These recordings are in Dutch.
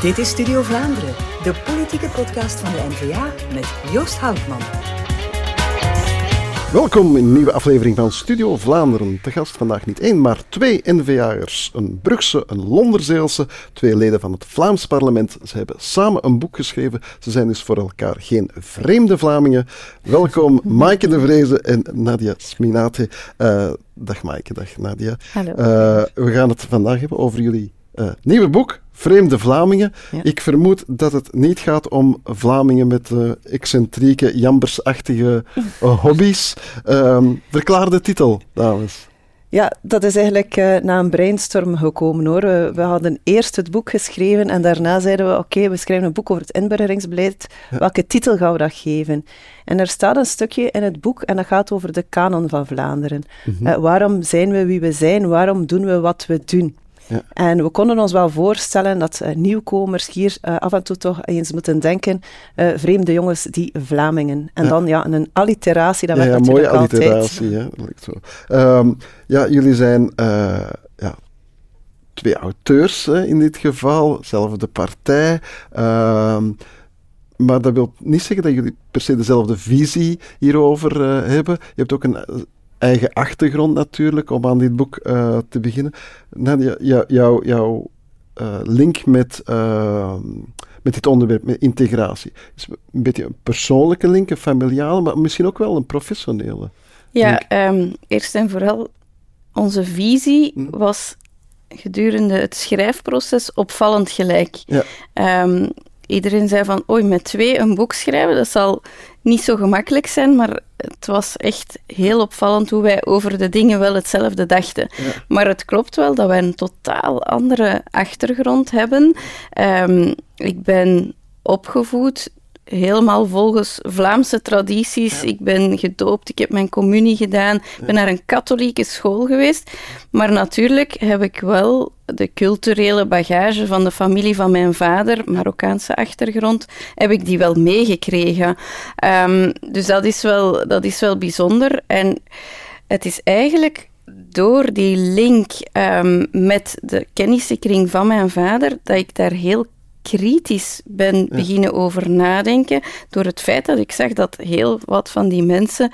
Dit is Studio Vlaanderen, de politieke podcast van de NVA met Joost Houtman. Welkom in een nieuwe aflevering van Studio Vlaanderen. Te gast vandaag niet één, maar twee NVA'ers. Een Brugse, een Londerzeelse, twee leden van het Vlaams parlement. Ze hebben samen een boek geschreven. Ze zijn dus voor elkaar geen vreemde Vlamingen. Welkom Maaike de Vreese en Nadia Sminate. Uh, dag Maaike, dag Nadia. Hallo. Uh, we gaan het vandaag hebben over jullie uh, nieuwe boek, Vreemde Vlamingen. Ja. Ik vermoed dat het niet gaat om Vlamingen met uh, excentrieke, jambersachtige uh, hobby's. Um, verklaar de titel, dames. Ja, dat is eigenlijk uh, na een brainstorm gekomen hoor. We, we, hadden eerst het boek geschreven en daarna zeiden we: Oké, okay, we schrijven een boek over het inburgeringsbeleid. Ja. Welke titel gaan we dat geven? En er staat een stukje in het boek en dat gaat over de kanon van Vlaanderen. Mm -hmm. waarom zijn we wie we zijn? Waarom doen we wat we doen? Ja. En we konden ons wel voorstellen dat uh, nieuwkomers hier uh, af en toe toch eens moeten denken, uh, vreemde jongens die Vlamingen. En ja. dan ja, een alliteratie, dat ja, werd ja, mooie altijd. alliteratie, hè? dat lijkt zo. Um, ja, jullie zijn ja, twee auteurs hè, in dit geval, zelfde partij. Um, maar dat wil niet zeggen dat jullie per se dezelfde visie hierover hebben. Je hebt ook een eigen achtergrond natuurlijk, om aan dit boek uh, te beginnen. Nadia, jou, jou, jouw uh, link met, uh, met dit onderwerp, met integratie, is een beetje een persoonlijke link, een familiale, maar misschien ook wel een professionele. Ja, um, eerst en vooral, onze visie hm. was gedurende het schrijfproces opvallend gelijk. Ja. Um, iedereen zei van, oei, met twee een boek schrijven, dat zal niet zo gemakkelijk zijn, maar het was echt heel opvallend hoe wij over de dingen wel hetzelfde dachten. Ja. Maar het klopt wel dat wij een totaal andere achtergrond hebben. Um, ik ben opgevoed helemaal volgens Vlaamse tradities. Ja. Ik ben gedoopt, ik heb mijn communie gedaan, ik ben naar een katholieke school geweest. Maar natuurlijk heb ik wel de culturele bagage van de familie van mijn vader, Marokkaanse achtergrond, heb ik die wel meegekregen. Um, dus dat is, wel, dat is wel bijzonder. En het is eigenlijk door die link um, met de kennissenkring van mijn vader dat ik daar heel kritisch ben ja. beginnen over nadenken door het feit dat ik zag dat heel wat van die mensen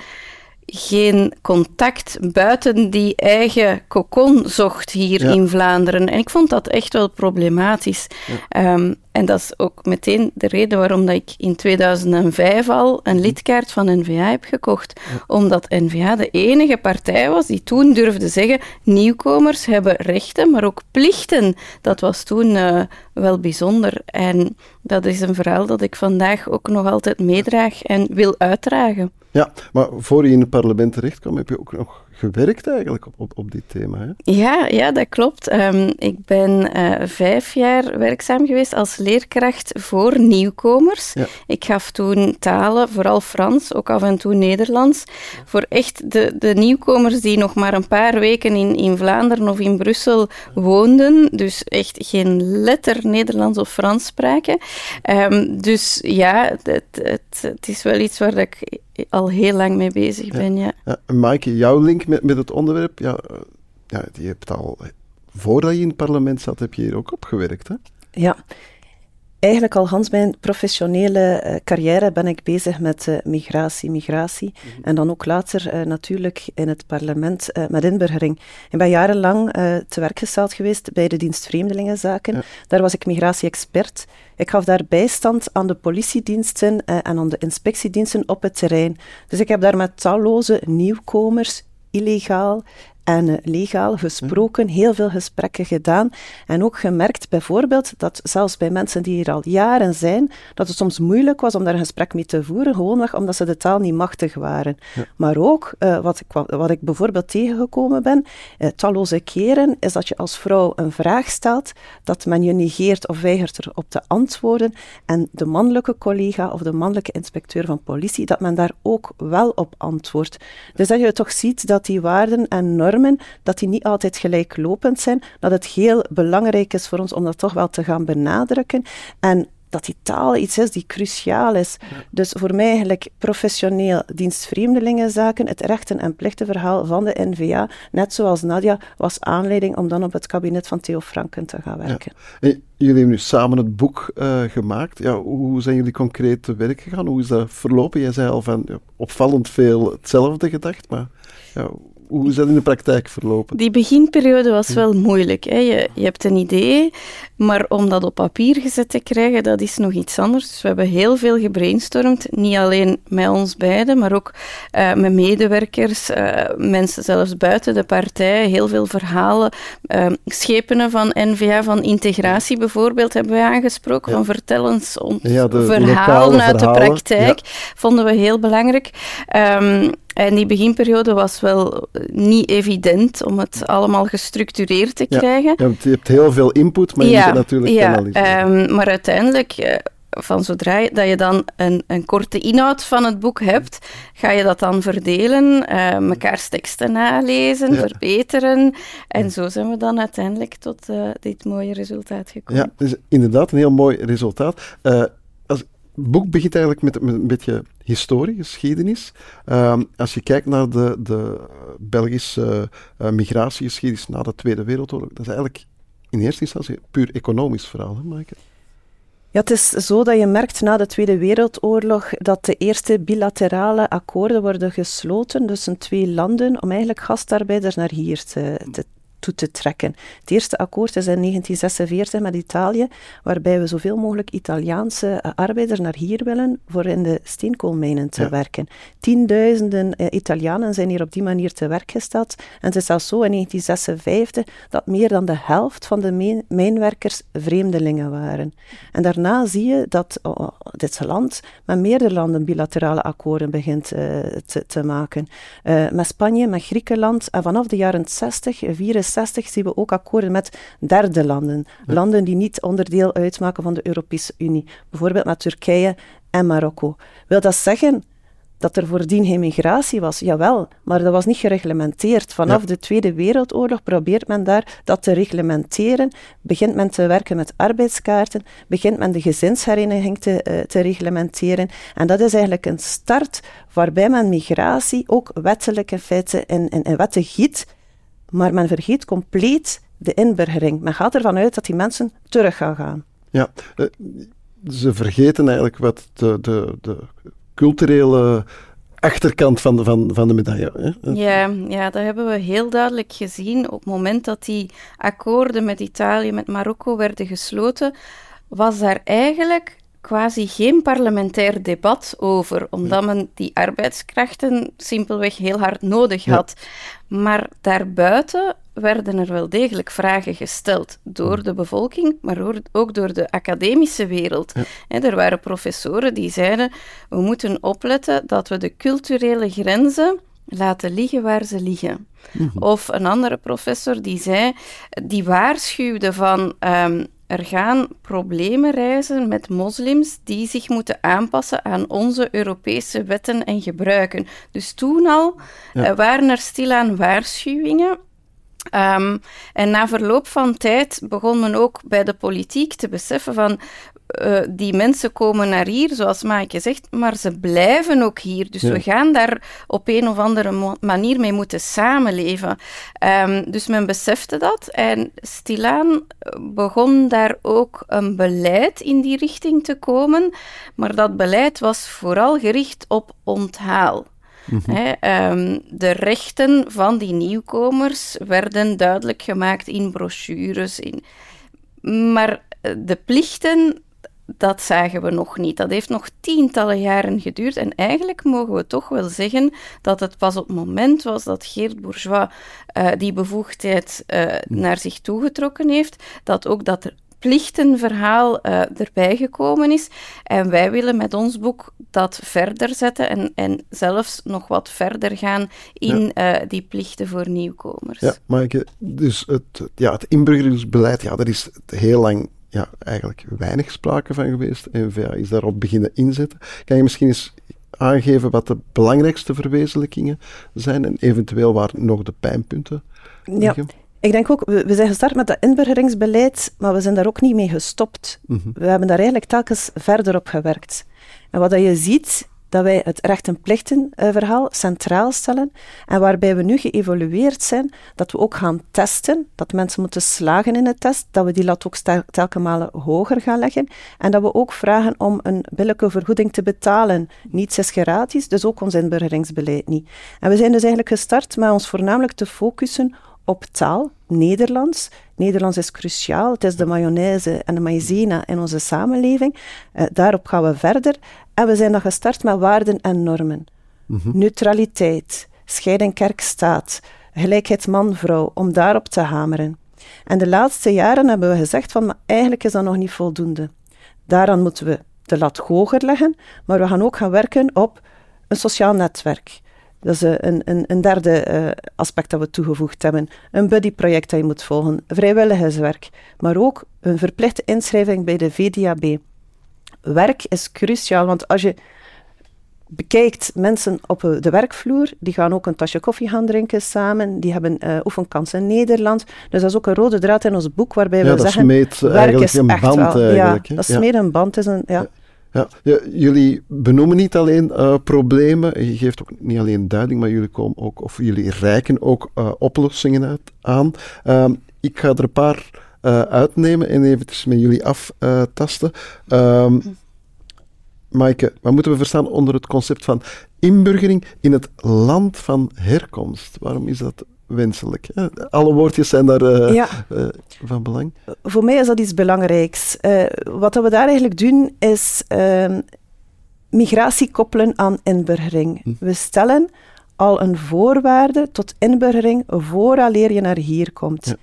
geen contact buiten die eigen kokon zocht hier ja. in Vlaanderen. En ik vond dat echt wel problematisch. Ja. Um, en dat is ook meteen de reden waarom dat ik in 2005 al een lidkaart van N-VA heb gekocht. Omdat N-VA de enige partij was die toen durfde zeggen nieuwkomers hebben rechten, maar ook plichten. Dat was toen uh, wel bijzonder. En dat is een verhaal dat ik vandaag ook nog altijd meedraag en wil uitdragen. Ja, maar voor je in het parlement terecht kwam, heb je ook nog gewerkt eigenlijk op, op, op dit thema. Hè? Ja, ja, dat klopt. Um, ik ben uh, vijf jaar werkzaam geweest als leerkracht voor nieuwkomers. Ja. Ik gaf toen talen, vooral Frans, ook af en toe Nederlands, voor echt de, de nieuwkomers die nog maar een paar weken in, in Vlaanderen of in Brussel woonden, dus echt geen letter Nederlands of Frans spraken. Um, dus ja, het, het, het is wel iets waar ik al heel lang mee bezig ben, ja. ja. Maaike, jouw link met, met het onderwerp, ja, ja, je hebt al, voordat je in het parlement zat, heb je hier ook op gewerkt, hè? Ja. Eigenlijk al Hans mijn professionele uh, carrière ben ik bezig met uh, migratie, migratie. Mm -hmm. En dan ook later uh, natuurlijk in het parlement met inburgering. Ik ben jarenlang te werk gesteld geweest bij de dienst Vreemdelingenzaken. Ja. Daar was ik migratie-expert. Ik gaf daar bijstand aan de politiediensten en aan de inspectiediensten op het terrein. Dus ik heb daar met talloze nieuwkomers, illegaal en uh, legaal gesproken, heel veel gesprekken gedaan en ook gemerkt bijvoorbeeld dat zelfs bij mensen die hier al jaren zijn, dat het soms moeilijk was om daar een gesprek mee te voeren, gewoonweg omdat ze de taal niet machtig waren. Ja. Maar ook, uh, wat, ik, wat ik bijvoorbeeld tegengekomen ben, uh, talloze keren, is dat je als vrouw een vraag stelt, dat men je negeert of weigert erop te antwoorden en de mannelijke collega of de mannelijke inspecteur van politie, dat men daar ook wel op antwoordt. Dus dat je toch ziet dat die waarden en normen dat die niet altijd gelijklopend zijn, dat het heel belangrijk is voor ons om dat toch wel te gaan benadrukken. En dat die taal iets is die cruciaal is. Dus voor mij eigenlijk professioneel dienstvreemdelingenzaken, het rechten- en plichtenverhaal van de NVA, net zoals Nadia, was aanleiding om dan op het kabinet van Theo Franken te gaan werken. jullie hebben nu samen het boek uh, gemaakt. Ja, hoe zijn jullie concreet te werk gegaan? Hoe is dat verlopen? Jij zei al van ja, opvallend veel hetzelfde gedacht, maar ja, hoe is dat in de praktijk verlopen? Die beginperiode was wel moeilijk. Hè. Je, je hebt een idee, maar om dat op papier gezet te krijgen, dat is nog iets anders. Dus we hebben heel veel gebrainstormd. Niet alleen met ons beiden, maar ook uh, met medewerkers, uh, mensen zelfs buiten de partij. Heel veel verhalen. Uh, schepenen van NVA, van integratie bijvoorbeeld, hebben wij aangesproken. Ja. Van vertel ons ons ja, uit de praktijk. Ja. Vonden we heel belangrijk. Um, en die beginperiode was wel niet evident om het allemaal gestructureerd te krijgen. Ja, je hebt heel veel input, maar je moet het natuurlijk ja, analyseren. Um, maar uiteindelijk, uh, van zodra je, dat je dan een, een, korte inhoud van het boek hebt, ga je dat dan verdelen, uh, mekaars teksten nalezen, verbeteren. En zo zijn we dan uiteindelijk tot uh, dit mooie resultaat gekomen. Ja, dus inderdaad een heel mooi resultaat boek begint eigenlijk met, een beetje historie, geschiedenis. Um, als je kijkt naar de, de Belgische uh, migratiegeschiedenis na de Tweede Wereldoorlog, dat is eigenlijk in eerste instantie puur economisch verhaal, hè, Maaike? Ja, het is zo dat je merkt na de Tweede Wereldoorlog dat de eerste bilaterale akkoorden worden gesloten tussen twee landen om eigenlijk gastarbeiders naar hier te, te toe te trekken. Het eerste akkoord is in 1946 met Italië, waarbij we zoveel mogelijk Italiaanse eh, arbeiders naar hier willen voor in de steenkoolmijnen te werken. Tienduizenden uh, Italianen zijn hier op die manier te werk gesteld. En het is zelfs zo in 1956 dat meer dan de helft van de mijnwerkers vreemdelingen waren. En daarna zie je dat oh, dit land met meerdere landen bilaterale akkoorden begint uh, te, te, maken. met Spanje, met Griekenland en vanaf de jaren 60, 64 60 zien we ook akkoorden met derde landen. Landen die niet onderdeel uitmaken van de Europese Unie. Bijvoorbeeld met Turkije en Marokko. Wil dat zeggen dat er voordien geen migratie was? Jawel, maar dat was niet gereglementeerd. Vanaf de Tweede Wereldoorlog probeert men daar dat te reglementeren. Begint men te werken met arbeidskaarten, begint men de gezinshereniging te, uh, te reglementeren. En dat is eigenlijk een start waarbij men migratie ook wettelijk in feite in, in, in wetten giet maar men vergeet compleet de inburgering. Men gaat ervan uit dat die mensen terug gaan gaan. Ja, eh, ze vergeten eigenlijk wat de, de, de culturele achterkant van de, van, van de medaille. Hè? Ja, ja, dat hebben we heel duidelijk gezien. Op het moment dat die akkoorden met Italië, met Marokko werden gesloten, was daar eigenlijk quasi geen parlementair debat over, omdat men die arbeidskrachten simpelweg heel hard nodig had. Maar daarbuiten werden er wel degelijk vragen gesteld door de bevolking, maar ook door de academische wereld. er waren professoren die zeiden: we moeten opletten dat we de culturele grenzen laten liggen waar ze liggen. Mhm. Of een andere professor die zei, die waarschuwde van um, er gaan problemen reizen met moslims die zich moeten aanpassen aan onze Europese wetten en gebruiken. Dus toen al eh, waren er stilaan waarschuwingen. Um, en na verloop van tijd begon men ook bij de politiek te beseffen van uh, die mensen komen naar hier, zoals Maaike zegt, maar ze blijven ook hier. Dus we gaan daar op een of andere manier mee moeten samenleven. Um, dus men besefte dat en stilaan begon daar ook een beleid in die richting te komen. Maar dat beleid was vooral gericht op onthaal. Mm de rechten van die nieuwkomers werden duidelijk gemaakt in brochures. In... Maar de plichten dat zagen we nog niet. Dat heeft nog tientallen jaren geduurd. En eigenlijk mogen we toch wel zeggen dat het pas op het moment was dat Geert Bourgeois uh, die bevoegdheid uh, naar zich toegetrokken heeft, dat ook dat plichtenverhaal uh, erbij gekomen is. En wij willen met ons boek dat verder zetten en, en zelfs nog wat verder gaan in ja. uh, die plichten voor nieuwkomers. Ja, maar dus het, ja, het inburgeringsbeleid, ja, daar is heel lang ja, eigenlijk weinig sprake van geweest. NVA is daarop beginnen inzetten. Kan je misschien eens aangeven wat de belangrijkste verwezenlijkingen zijn en eventueel waar nog de pijnpunten liggen? Ja. Ik denk ook, we, zijn gestart met dat inburgeringsbeleid, maar we zijn daar ook niet mee gestopt. Mhm. We hebben daar eigenlijk telkens verder op gewerkt. En wat je ziet, dat wij het recht- en plichtenverhaal centraal stellen en waarbij we nu geëvolueerd zijn dat we ook gaan testen, dat mensen moeten slagen in de test, dat we die lat ook telkens malen hoger gaan leggen en dat we ook vragen om een billijke vergoeding te betalen. Niets is gratis, dus ook ons inburgeringsbeleid niet. En we zijn dus eigenlijk gestart met ons voornamelijk te focussen op taal, Nederlands. Nederlands is cruciaal. Het is de mayonaise en de maïzena in onze samenleving. Uh, daarop gaan we verder. En we zijn dan gestart met waarden en normen. Mhm. Neutraliteit, scheiding kerk-staat, gelijkheid man-vrouw, om daarop te hameren. En de laatste jaren hebben we gezegd van, maar eigenlijk is dat nog niet voldoende. Daaraan moeten we de lat hoger leggen, maar we gaan ook gaan werken op een sociaal netwerk. Dat is eh, een, een, een derde eh, aspect dat we toegevoegd hebben. Een buddyproject dat je moet volgen, vrijwilligerswerk, maar ook een verplichte inschrijving bij de VDAB. Werk is cruciaal, want als je bekijkt mensen op de werkvloer, die gaan ook een tasje koffie gaan drinken samen, die hebben uh, oefenkansen in Nederland. Dus dat is ook een rode draad in ons boek waarbij we zeggen, werk is een echt band wel, Ja, dat meer een band. Is een, ja. Ja, jullie benoemen niet alleen uh, problemen, je geeft ook niet alleen duiding, maar jullie komen ook, of jullie reiken ook uh, oplossingen uit, aan. Uh, ik ga er een paar uh, uitnemen en eventjes met jullie aftasten. Um, Maaike, wat moeten we verstaan onder het concept van inburgering in het land van herkomst? Waarom is dat wenselijk. Alle woordjes zijn daar uh, ja. uh, van belang. Voor mij is dat iets belangrijks. Uh, wat we daar eigenlijk doen, is ehm, migratie koppelen aan inburgering. Hm. We stellen al een voorwaarde tot inburgering vooraleer je naar hier komt. Ja.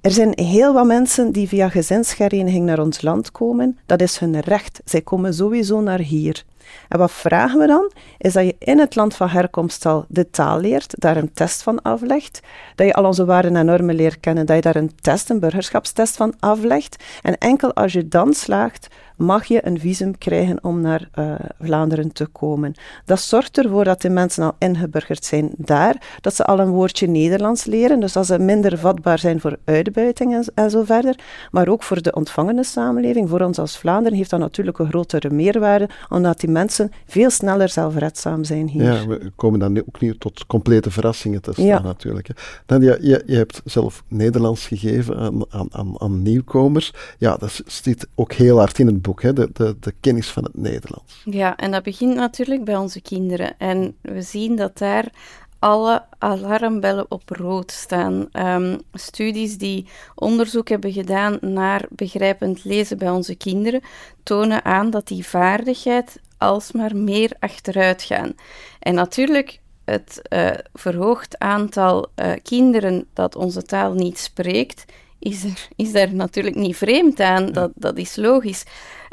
Er zijn heel wat mensen die via gezinshereniging naar ons land komen. Dat is hun recht. Zij komen sowieso naar hier. En wat vragen we dan? Is dat je in het land van herkomst al de taal leert, daar een test van aflegt, dat je al onze waarden en normen leert kennen, dat je daar een test, een burgerschapstest van aflegt. En enkel als je dan slaagt, mag je een visum krijgen om naar uh, Vlaanderen te komen. Dat zorgt ervoor dat de mensen al ingeburgerd zijn daar, dat ze al een woordje Nederlands leren, dus dat ze minder vatbaar zijn voor uitbuiting en, en zo verder. Maar ook voor de ontvangende samenleving, voor ons als Vlaanderen, heeft dat natuurlijk een grotere meerwaarde, omdat die mensen veel sneller zelfredzaam zijn hier. Ja, we komen dan ook niet tot complete verrassingen te staan ja. natuurlijk. Nadia, je, je hebt zelf Nederlands gegeven aan, aan, aan, nieuwkomers. Ja, dat zit ook heel hard in het hè? De, de, de kennis van het Nederlands. Ja, en dat begint natuurlijk bij onze kinderen. En we zien dat daar alle alarmbellen op rood staan. Um, studies die onderzoek hebben gedaan naar begrijpend lezen bij onze kinderen tonen aan dat die vaardigheid alsmaar meer achteruit gaan. En natuurlijk, het uh, verhoogd aantal uh, kinderen dat onze taal niet spreekt, is er, is er natuurlijk niet vreemd aan. Dat, dat is logisch.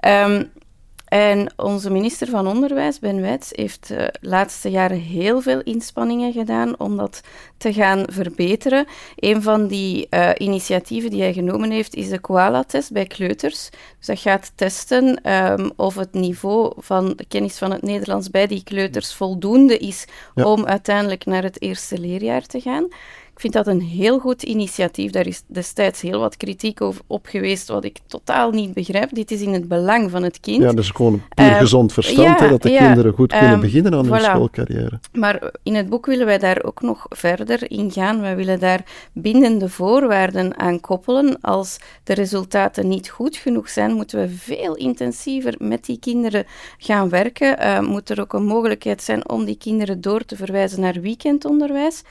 Um, en onze minister van Onderwijs, Ben Wijts, heeft de uh, laatste jaren heel veel inspanningen gedaan om dat te gaan verbeteren. Een van die uh, initiatieven die hij genomen heeft, is de Koala-test bij kleuters. Dus dat gaat testen um, of het niveau van de kennis van het Nederlands bij die kleuters voldoende is ja. om uiteindelijk naar het eerste leerjaar te gaan. Ik vind dat een heel goed initiatief. Daar is destijds heel wat kritiek over, op geweest, wat ik totaal niet begrijp. Dit is in het belang van het kind. Ja, dus gewoon puur uh, gezond verstand, ja, dat de ja, kinderen goed kunnen um, beginnen aan voilà. hun schoolcarrière. Maar in het boek willen wij daar ook nog verder in gaan. Wij willen daar bindende voorwaarden aan koppelen. Als de resultaten niet goed genoeg zijn, moeten we veel intensiever met die kinderen gaan werken. Uh, moet er ook een mogelijkheid zijn om die kinderen door te verwijzen naar weekendonderwijs.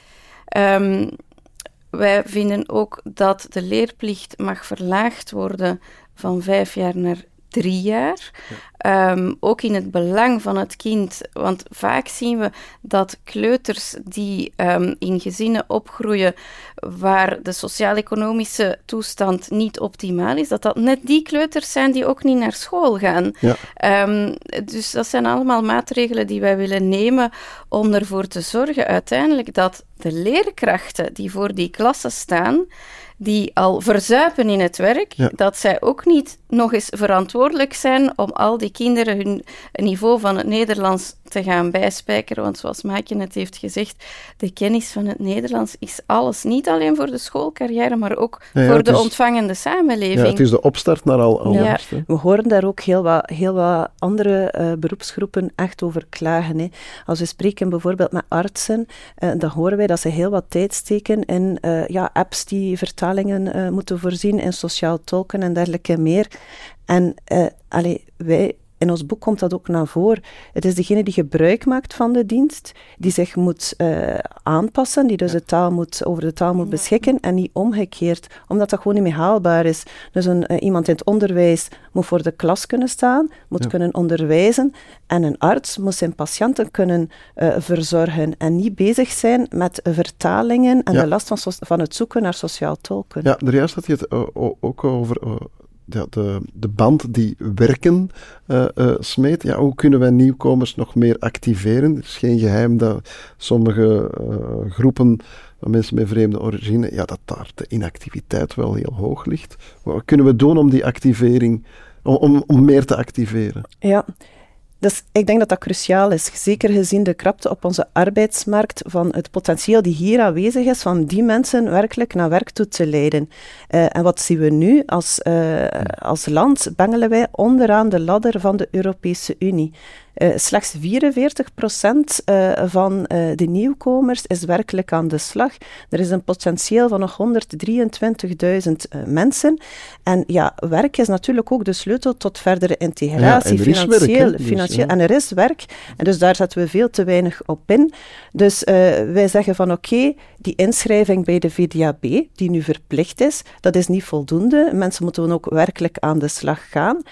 Um, wij vinden ook dat de leerplicht mag verlaagd worden van vijf jaar naar drie jaar. Ja. Um, ook in het belang van het kind, want vaak zien we dat kleuters die um, in gezinnen opgroeien waar de sociaal-economische toestand niet optimaal is, dat dat net die kleuters zijn die ook niet naar school gaan. Ja. Um, dus dat zijn allemaal maatregelen die wij willen nemen om ervoor te zorgen uiteindelijk dat de leerkrachten die voor die klassen staan, die al verzuipen in het werk, ja. dat zij ook niet nog eens verantwoordelijk zijn om al die kinderen hun niveau van het Nederlands te gaan bijspijkeren. Want zoals Maaike net heeft gezegd, de kennis van het Nederlands is alles. Niet alleen voor de schoolcarrière, maar ook voor de ontvangende samenleving. Ja, het is de opstart naar al anders. We horen daar ook heel wat, heel wat andere uh, beroepsgroepen echt over klagen. Hè. Als we spreken bijvoorbeeld met artsen, uh, dan horen wij dat ze heel wat tijd steken in uh, ja, apps die vertalingen moeten voorzien, in sociaal tolken en dergelijke meer. En allee, wij in ons boek komt dat ook naar voren. Het is degene die gebruik maakt van de dienst, die zich moet uh, aanpassen, die dus de taal moet, over de taal moet beschikken en niet omgekeerd, omdat dat gewoon niet meer haalbaar is. Dus een, uh, iemand in het onderwijs moet voor de klas kunnen staan, moet kunnen onderwijzen en een arts moet zijn patiënten kunnen uh, verzorgen en niet bezig zijn met vertalingen en de last van, van het zoeken naar sociaal tolken. Ja, er juist had je het ook over ja, de, de band die werken uh, smeet. Ja, hoe kunnen wij nieuwkomers nog meer activeren? Het is geen geheim dat sommige uh, groepen van mensen met vreemde origine, ja, dat daar de inactiviteit wel heel hoog ligt. Wat kunnen we doen om die activering, om, om meer te activeren? Ja, dus ik denk dat dat cruciaal is, zeker gezien de krapte op onze arbeidsmarkt, van het potentieel die hier aanwezig is, van die mensen werkelijk naar werk toe te leiden. Uh, en wat zien we nu? Als, uh, als land bengelen wij onderaan de ladder van de Europese Unie. Uh, slechts 44 procent uh, van uh, de nieuwkomers is werkelijk aan de slag. Er is een potentieel van nog 123.000 mensen. En ja, werk is natuurlijk ook de sleutel tot verdere integratie, ja, financieel. Werk, financieel dus, en er is werk. En dus daar zetten we veel te weinig op in. Dus wij zeggen van oké, die inschrijving bij de VDAB, die nu verplicht is, dat is niet voldoende. Mensen moeten ook werkelijk aan de slag gaan.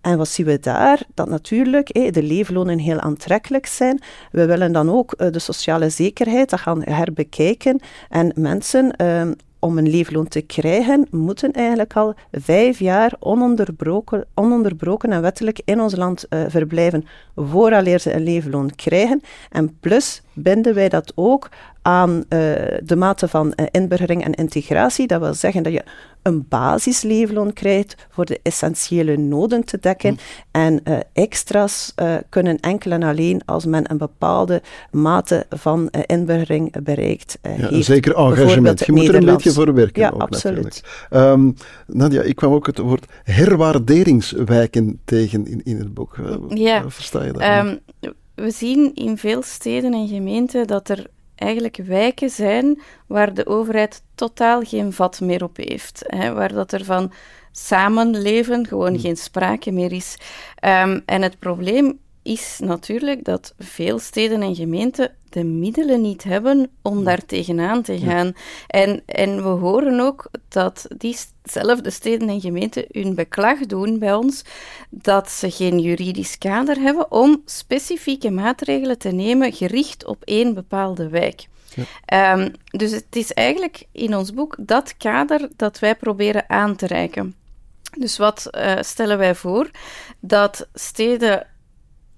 En wat zien we daar? Dat natuurlijk de heel aantrekkelijk zijn. We willen dan ook eh, de sociale zekerheid gaan herbekijken. En mensen ehm, om een leefloon te krijgen, moeten eigenlijk al vijf jaar ononderbroken, ononderbroken en wettelijk in ons land uh, verblijven vooraleer ze een leefloon krijgen. En plus binden wij dat ook aan uh, de mate van uh, inburgering en integratie. Dat wil zeggen dat je een basisleefloon krijgt voor de essentiële noden te dekken. Mm. En uh, extra's kunnen enkel en alleen als men een bepaalde mate van inburgering bereikt ja, heeft. Zeker engagement. Je moet er een beetje voor werken. Ja, ook, absoluut. Um, Nadia, ik kwam ook het woord herwaarderingswijken tegen in, in het boek. Ja. Versta je dat? Um, we zien in veel steden en gemeenten dat er eigenlijk wijken zijn waar de overheid totaal geen vat meer op heeft. Hè, waar dat er van samenleven gewoon hmm. geen sprake meer is. Um, en het probleem is natuurlijk dat veel steden en gemeenten de middelen niet hebben om daar tegenaan te gaan. En, en we horen ook dat diezelfde steden en gemeenten hun beklag doen bij ons dat ze geen juridisch kader hebben om specifieke maatregelen te nemen gericht op één bepaalde wijk. Ehm, dus het is eigenlijk in ons boek dat kader dat wij proberen aan te reiken. Dus wat uh, stellen wij voor? Dat steden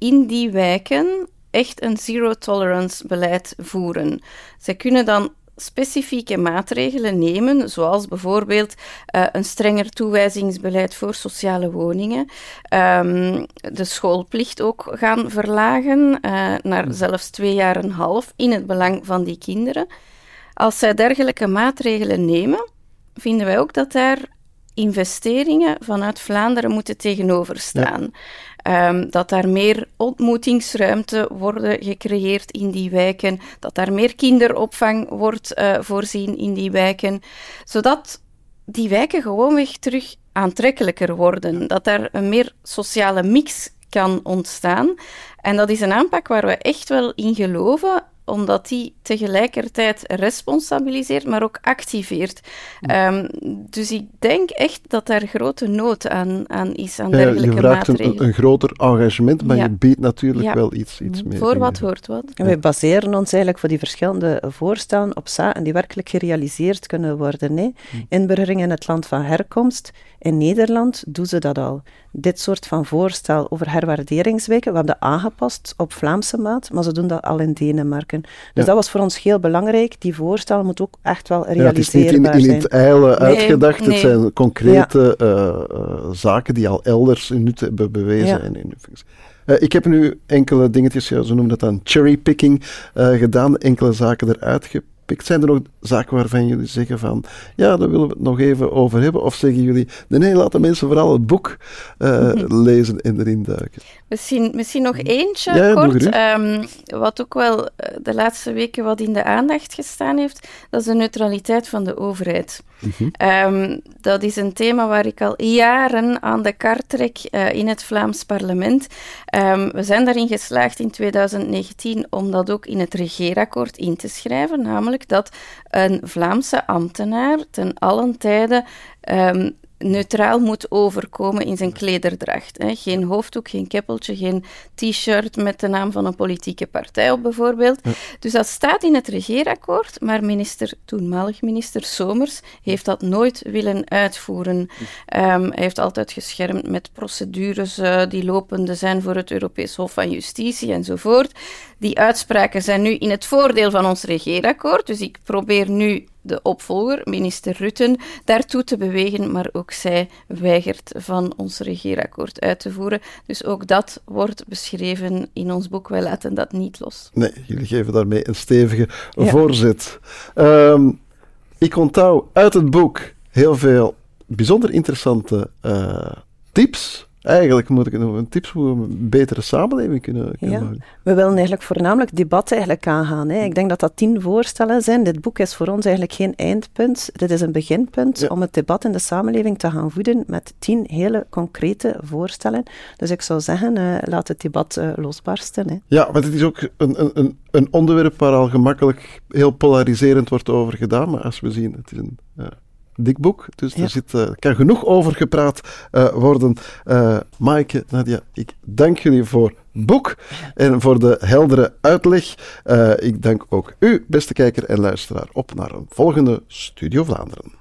in die wijken echt een zero-tolerance beleid voeren. Zij kunnen dan specifieke maatregelen nemen, zoals bijvoorbeeld uh, een strenger toewijzingsbeleid voor sociale woningen, um, de schoolplicht ook gaan verlagen uh, naar hmm. zelfs twee jaar en een half in het belang van die kinderen. Als zij dergelijke maatregelen nemen, vinden wij ook dat daar investeringen vanuit Vlaanderen moeten tegenover staan. Um, dat daar meer ontmoetingsruimte worden gecreëerd in die wijken, dat daar meer kinderopvang wordt uh, voorzien in die wijken, zodat die wijken gewoonweg terug aantrekkelijker worden, dat daar een meer sociale mix kan ontstaan. En dat is een aanpak waar we echt wel in geloven omdat die tegelijkertijd responsabiliseert, maar ook activeert. Um, dus ik denk echt dat daar grote nood aan, aan is, aan ja, dergelijke je maatregelen. Een, een groter engagement, maar ja. je biedt natuurlijk wel iets, iets meer. Voor wat hoort wat. En wij baseren ons eigenlijk voor die verschillende voorstellen op zaken die werkelijk gerealiseerd kunnen worden. Hè. Hm. Inburgering in het land van herkomst. In Nederland doen ze dat al. Dit soort van voorstel over herwaarderingsweken, we hebben dat aangepast op Vlaamse maat, maar ze doen dat al in Denemarken. Dus dat was voor ons heel belangrijk. Die voorstel moet ook echt wel realiseerbaar ja, het is niet in, in het eilen uitgedacht. nee. Het zijn concrete uh, uh, zaken die al elders nut hebben bewezen. In functie. Uh, ik heb nu enkele dingetjes, ze noemen dat dan cherrypicking, uh, gedaan, enkele zaken eruit gepikt. Zijn er nog zaken waarvan jullie zeggen van, ja, daar willen we het nog even over hebben? Of zeggen jullie, nee, nee laat de mensen vooral het boek uh, lezen en erin duiken? Misschien, misschien nog eentje ja, kort, um, wat ook wel de laatste weken wat in de aandacht gestaan heeft, dat is de neutraliteit van de overheid. Mm -hmm. um, dat is een thema waar ik al jaren aan de kar trek uh, in het Vlaams parlement. Um, we zijn daarin geslaagd in 2019 om dat ook in het regeerakkoord in te schrijven, namelijk dat een Vlaamse ambtenaar ten allen tijde neutraal moet overkomen in zijn klederdracht. Hè. Geen hoofddoek, geen keppeltje, geen t-shirt met de naam van een politieke partij op bijvoorbeeld. Ja. Dus dat staat in het regeerakkoord, maar minister, toenmalig minister Somers heeft dat nooit willen uitvoeren. Um, hij heeft altijd geschermd met procedures uh, die lopende zijn voor het Europees Hof van Justitie enzovoort. Die uitspraken zijn nu in het voordeel van ons regeerakkoord, dus ik probeer nu de opvolger, minister Rutten, daartoe te bewegen, maar ook zij weigert van ons regeerakkoord uit te voeren. Dus ook dat wordt beschreven in ons boek. Wij laten dat niet los. Nee, jullie geven daarmee een stevige ja. voorzet. Um, ik onthoud uit het boek heel veel bijzonder interessante uh, tips Eigenlijk moet ik nog een tips hoe we een betere samenleving kunnen, kunnen ja. maken. We willen eigenlijk voornamelijk debat eigenlijk aangaan. Hè. Ik denk dat dat tien voorstellen zijn. Dit boek is voor ons eigenlijk geen eindpunt. Dit is een beginpunt ja. om het debat in de samenleving te gaan voeden met tien hele concrete voorstellen. Dus ik zou zeggen, uh, laat het debat uh, losbarsten. Hè. Ja, want het is ook een, een, een onderwerp waar al gemakkelijk heel polariserend wordt over gedaan. Maar als we zien, het is een... Uh, dik boek, dus ja. er zit, uh, kan genoeg over gepraat uh, worden. Uh, Maaike, Nadia, ik dank jullie voor het boek en voor de heldere uitleg. ik dank ook u, beste kijker en luisteraar, op naar een volgende Studio Vlaanderen.